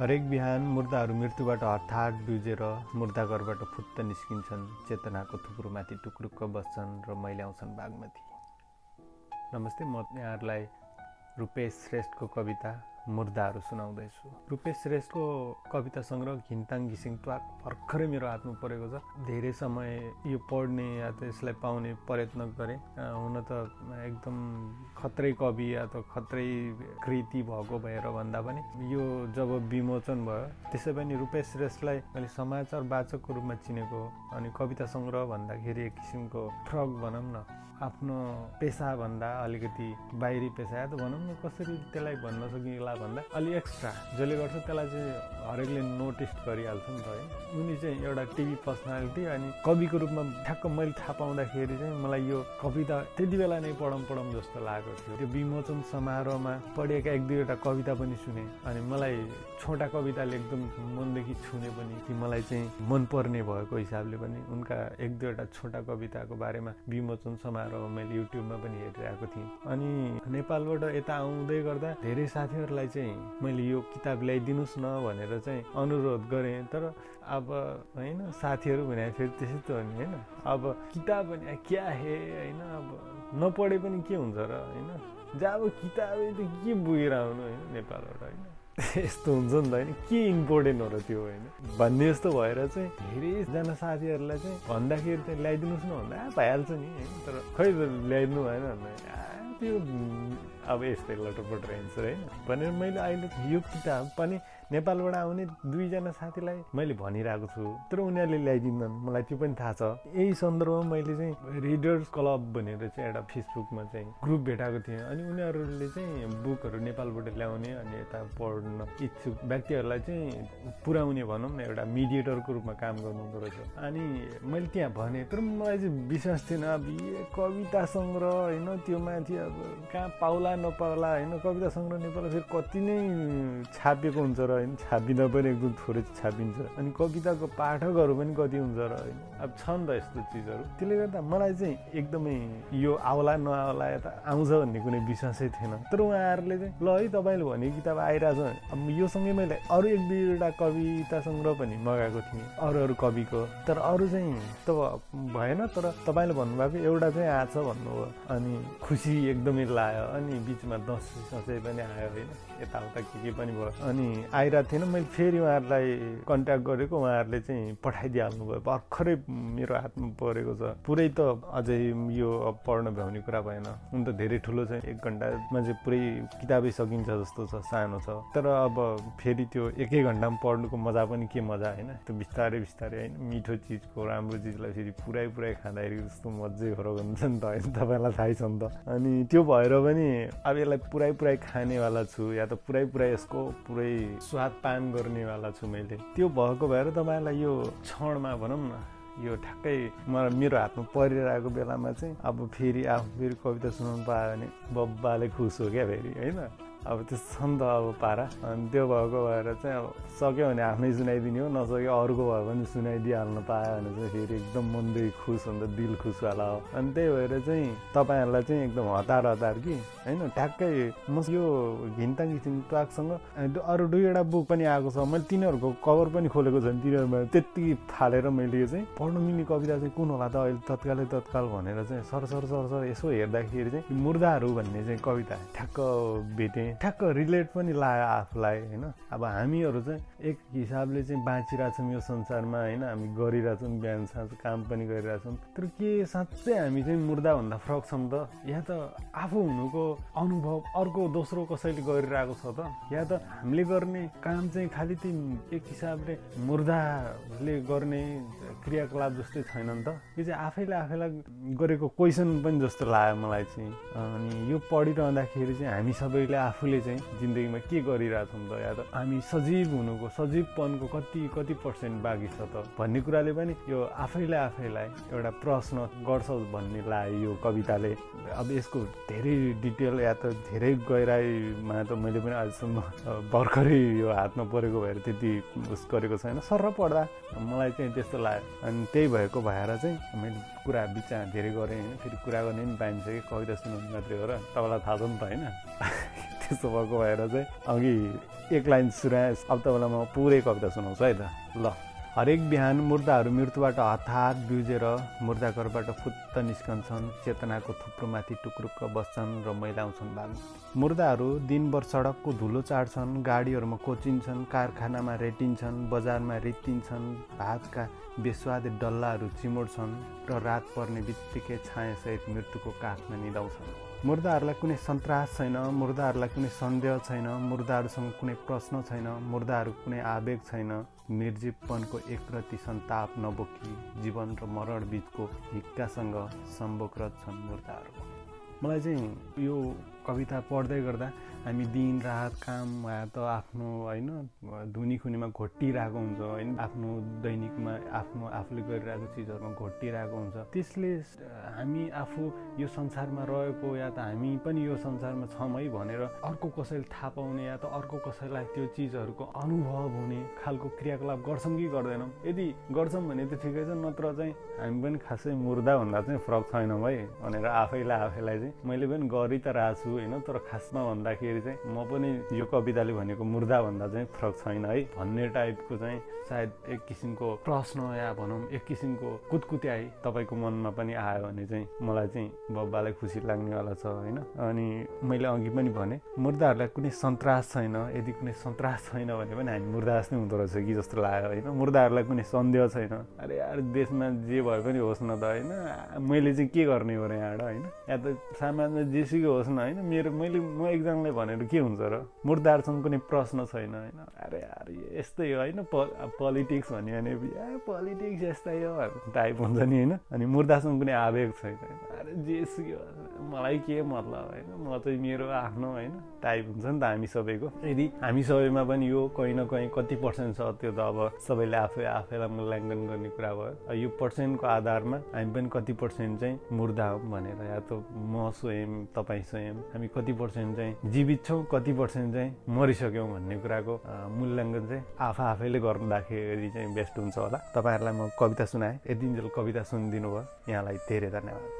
हरेक बिहान मुर्दाहरू मृत्युबाट हठात डुजेर मुर्दाघरबाट फुत्त निस्किन्छन् चेतनाको थुप्रोमाथि टुक्रुक्क बस्छन् र मैले आउँछन् बागमती। नमस्ते म यहाँहरूलाई रूपेश श्रेष्ठको कविता मुर्दाहरू सुनाउँदैछु। रूपेश श्रेष्ठको कविता सङ्ग्रह घिन्ताङ घिसिङ ट्वाक भर्खरै मेरो हातमा परेको छ। धेरै समय यो पढ्ने या त यसलाई पाउने प्रयत्न गरेँ। हुन त एकदम खत्रै कवि या त खत्रै कृति भएको भएर भन्दा पनि यो जब विमोचन भयो त्यसै पनि रूपेश श्रेष्ठलाई मैले समाचार वाचकको रूपमा चिनेको अनि कविता सङ्ग्रह भन्दाखेरि एक किसिमको फ्रक भनौँ न आफ्नो पेसाभन्दा अलिकति बाहिरी पेसा या त भनौँ न कसरी त्यसलाई भन्न सकिएला भन्दा अलि एक्स्ट्रा जसले गर्छ त्यसलाई चाहिँ हरेकले नोटिस गरिहाल्छ नि त है। उनी चाहिँ एउटा टिभी पर्सनालिटी अनि कविको रूपमा ठ्याक्क मैले थाहा पाउँदाखेरि चाहिँ मलाई यो कविता त्यति बेला नै पढौँ पढौँ जस्तो लागेको थियो। त्यो विमोचन समारोहमा पढेका एक दुईवटा कविता पनि सुने अनि मलाई छोटा कविताले एकदम मनदेखि छुने पनि कि मलाई चाहिँ मनपर्ने भएको हिसाबले पनि उनका एक दुईवटा छोटा कविताको बारेमा विमोचन समारोह मैले युट्युबमा पनि हेरिरहेको थिएँ। अनि नेपालबाट यता आउँदै गर्दा धेरै साथीहरूलाई चाहिँ मैले यो किताब ल्याइदिनुहोस् न भनेर चाहिँ अनुरोध गरेँ। तर अब होइन साथीहरू भने फेरि त्यसै त हो नि होइन? अब किताब भने क्या हे होइन? अब नपढे पनि के हुन्छ र होइन? जहाँ अब किताबै त के बुझेर आउनु होइन? नेपालबाट होइन? यस्तो हुन्छ नि त होइन? के इम्पोर्टेन्ट हो र त्यो होइन? भन्ने जस्तो भएर चाहिँ धेरैजना साथीहरूलाई चाहिँ भन्दाखेरि चाहिँ ल्याइदिनुहोस् न भन्दा भइहाल्छ नि होइन? तर खै ल्याइदिनु भएन भन्दा त्यो अब यस्तै लटोपट रहन्छ होइन भनेर मैले अहिले यो किताब पनि नेपालबाट आउने दुईजना साथीलाई मैले भनिरहेको छु। तर उनीहरूले ल्याइदिँदैन मलाई त्यो पनि थाहा छ। यही सन्दर्भमा मैले चाहिँ रिडर्स क्लब भनेर चाहिँ एउटा फेसबुकमा चाहिँ ग्रुप भेटाएको थिएँ। अनि उनीहरूले चाहिँ बुकहरू नेपालबाट ल्याउने अनि यता पढ्न इच्छुक व्यक्तिहरूलाई चाहिँ पुर्याउने भनौँ न एउटा मिडिएटरको रूपमा काम गर्नुहुँदो रहेछ। अनि मैले त्यहाँ भने तर मलाई चाहिँ विश्वास थिएन। अब कविता सङ्ग्रह होइन त्यो माथि कहाँ पाउला नपाउला होइन कविता सङ्ग्रह नेपाल फेरि कति नै छापिएको हुन्छ र होइन छापिँदा पनि एकदम थोरै छापिन्छ अनि कविताको पाठकहरू पनि कति हुन्छ र होइन अब छन् त यस्तो चिजहरू। त्यसले गर्दा मलाई चाहिँ एकदमै यो आउला नआउला यता आउँछ भन्ने कुनै विश्वासै थिएन। तर उहाँहरूले चाहिँ ल है तपाईँले भने किताब आइरहेछ अब योसँगै मैले अरू एक दुईवटा कविता सङ्ग्रह पनि मगाएको थिएँ अरू अरू कविको। तर अरू चाहिँ त भएन तर तपाईँले भन्नुभएको एउटा चाहिँ आछ भन्नुभयो। अनि खुसी एकदमै लाग्यो। अनि बिचमा दसैँ ससैँ पनि आयो होइन। यताउता के के पनि भयो। अनि आइरहेको थिएन। मैले फेरि उहाँहरूलाई कन्ट्याक्ट गरेको। उहाँहरूले चाहिँ पठाइदिइहाल्नु भयो भर्खरै मेरो हातमा परेको छ। पुरै त अझै यो पढ्न भ्याउने कुरा भएन। हुन त धेरै ठुलो छ। एक घन्टामा चाहिँ पुरै किताबै सकिन्छ जस्तो छ। सानो छ। तर अब फेरि त्यो एकै घन्टामा पढ्नुको मजा पनि के मजा होइन। त्यो बिस्तारै बिस्तारै होइन। मिठो चिजको राम्रो चिजलाई फेरि पुरै पुरै खाँदाखेरि जस्तो मजै फरक हुन्छ नि त। होइन? तपाईँलाई थाहै छ नि त। अनि त्यो भएर पनि अब यसलाई पुरै पुरै खानेवाला छु या त पुरै पुरै यसको पुरै स्वाद पान गर्नेवाला छु मैले। त्यो भएको भएर तपाईँलाई यो क्षणमा भनौँ न यो ठ्याक्कै मलाई मेरो हातमा परिरहेको बेलामा चाहिँ अब फेरि आफू फेरि कविता सुनाउनु पायो भने बब्बाले खुस हो क्या फेरि होइन? अब त्यो छ नि त अब पारा। अनि त्यो भएको भएर चाहिँ अब सक्यो भने आफ्नै सुनाइदिने हो नसक्यो अरूको भयो भने सुनाइदिइहाल्नु पायो भने चाहिँ फेरि एकदम मनदेखि खुस हुन्छ दिल खुसवाला हो। अनि त्यही भएर चाहिँ तपाईँहरूलाई चाहिँ एकदम हतार हतार कि होइन? ट्याक्कै म यो घिन्ताङ घिसिङ ट्वाकसँग अरू दुईवटा बुक पनि आएको छ मैले तिनीहरूको कभर पनि खोलेको छ तिनीहरूमा त्यति फालेर मैले यो चाहिँ पढ्नु मिल्ने कविता चाहिँ कुन होला त अहिले तत्कालै तत्काल भनेर चाहिँ सर सर सर यसो हेर्दाखेरि चाहिँ मुर्दाहरू भन्ने चाहिँ कविता ठ्याक्क भेटेँ। ठ्याक्क रिलेट पनि लाग्यो आफूलाई होइन? अब हामीहरू चाहिँ एक हिसाबले चाहिँ बाँचिरहेछौँ यो संसारमा होइन? हामी गरिरहेछौँ बिहान साँझ काम पनि गरिरहेछौँ। तर के साँच्चै हामी चाहिँ मुर्दाभन्दा फरक छौँ त? या त आफू हुनुको अनुभव अर्को दोस्रो कसैले गरिरहेको छ त? या त हामीले गर्ने काम चाहिँ खालि त्यो एक हिसाबले मुर्दाले गर्ने क्रियाकलाप जस्तै छैन नि त? यो चाहिँ आफैले आफैलाई गरेको क्वेसन पनि जस्तो लाग्यो मलाई चाहिँ। अनि यो पढिरहँदाखेरि चाहिँ हामी सबैले आफू आफूले चाहिँ जिन्दगीमा के गरिरहेछौँ त? या त हामी सजीव हुनुको सजीवपनको कति कति पर्सेन्ट बाँकी छ त? भन्ने कुराले पनि यो आफैले आफैलाई एउटा प्रश्न गर्छ भन्ने लाग्यो यो कविताले। अब यसको धेरै डिटेल या त धेरै गहिराइमा त मैले पनि अहिलेसम्म भर्खरै यो हातमा परेको भएर त्यति उस गरेको छैन। सर पढ्दा मलाई चाहिँ त्यस्तो लाग्यो। अनि त्यही भएको भएर चाहिँ मैले कुरा बिचमा धेरै गरेँ। फेरि कुरा गर्ने पनि पाइन्छ कि? कविता सुनाउनु मात्रै हो र तपाईँलाई थाहा छ नि त होइन? त्यसो भएको भएर चाहिँ अघि एक लाइन सुनाएँ अब तपाईँलाई म पुरै कविता सुनाउँछु है त। ल। हरेक बिहान मुर्दाहरू मृत्युबाट हतार बिउजेर मुर्दाघरबाट फुत्त निस्कन्छन् चेतनाको थुप्रोमाथि टुक्रुक्क बस्छन् र मैलाउँछन् भाग मुर्दाहरू दिनभर सडकको धुलो चाड्छन् गाडीहरूमा कोचिन्छन् कारखानामा रेटिन्छन् बजारमा रित्तिन्छन् भातका बेस्वाद डल्लाहरू चिमोड्छन् र रात पर्ने बित्तिकै छायासहित मृत्युको काखमा निदाउँछन्। मुर्दाहरूलाई कुनै सन्तास छैन मुर्दाहरूलाई कुनै सन्देह छैन मुर्दाहरूसँग कुनै प्रश्न छैन मुर्दाहरू कुनै आवेग छैन। निर्जीवपनको एकप्रति सन्ताप नबोकी जीवन र मरण बिचको हिक्कासँग सम्भोगरत छन् मुर्दाहरू। मलाई चाहिँ यो कविता पढ्दै गर्दा हामी दिन रात काम त आफ्नो होइन धुनी खुनीमा घोटिरहेको हुन्छ होइन आफ्नो दैनिकमा आफ्नो आफूले गरिरहेको चिजहरूमा घोटिरहेको हुन्छ। त्यसले हामी आफू यो संसारमा रहेको या त हामी पनि यो संसारमा छौँ है भनेर अर्को कसैले थाहा पाउने या त अर्को कसैलाई त्यो चिजहरूको अनुभव हुने खालको क्रियाकलाप गर्छौँ कि गर्दैनौँ? यदि गर्छौँ भने त ठिकै छ नत्र चाहिँ हामी पनि खासै मुर्दा भन्दा चाहिँ फरक छैनौँ है भनेर आफैलाई आफैलाई चाहिँ मैले पनि गरि त रहेको छु होइन तर खासमा भन्दाखेरि चाहिँ म पनि यो कविताले भनेको मुर्दा भन्दा चाहिँ फरक छैन है भन्ने टाइपको चाहिँ सायद एक किसिमको प्रश्न या भनौँ एक किसिमको कुदकुत्याइ तपाईँको मनमा पनि आयो भने चाहिँ मलाई चाहिँ बब्बालाई खुसी लाग्नेवाला छ होइन। अनि मैले अघि पनि भने मुर्दाहरूलाई कुनै सन्तास छैन यदि कुनै सन्तास छैन भने पनि हामी मुर्दास नै हुँदो रहेछ कि जस्तो लाग्यो होइन। मुर्दाहरूलाई कुनै सन्देह छैन। अरे यार देशमा जे भए पनि होस् न त होइन। मैले चाहिँ के गर्ने हो र यहाँबाट होइन? या त सामाजमा जेसुकै होस् न होइन। मेरो मैले म एकजनालाई भनेर के हुन्छ र? मुर्दाहरूसँग कुनै प्रश्न छैन होइन। अरे यार यस्तै हो होइन पोलिटिक्स भन्यो भने पोलिटिक्स यस्तै हो टाइप हुन्छ नि होइन। अनि मुर्दासँग कुनै आवेग छैन। अरे जेसुकै मलाई के मतलब होइन? म चाहिँ मेरो आफ्नो होइन टाइप हुन्छ नि त हामी सबैको। यदि हामी सबैमा पनि यो कहीँ न कहीँ कति पर्सेन्ट छ त्यो त अब सबैले आफै आफैलाई मूल्याङ्कन गर्ने कुरा भयो। यो पर्सेन्टको आधारमा हामी पनि कति पर्सेन्ट चाहिँ मुर्दा हौँ भनेर या त म स्वयं तपाईँ स्वयं हामी कति पर्सेन्ट चाहिँ जीवित छौँ कति पर्सेन्ट चाहिँ मरिसक्यौँ भन्ने कुराको मूल्याङ्कन चाहिँ आफै आफैले गर्दाखेरि चाहिँ बेस्ट हुन्छ होला। तपाईँहरूलाई म कविता सुनाएँ। यति कविता सुनिदिनु भयो यहाँलाई धेरै धन्यवाद।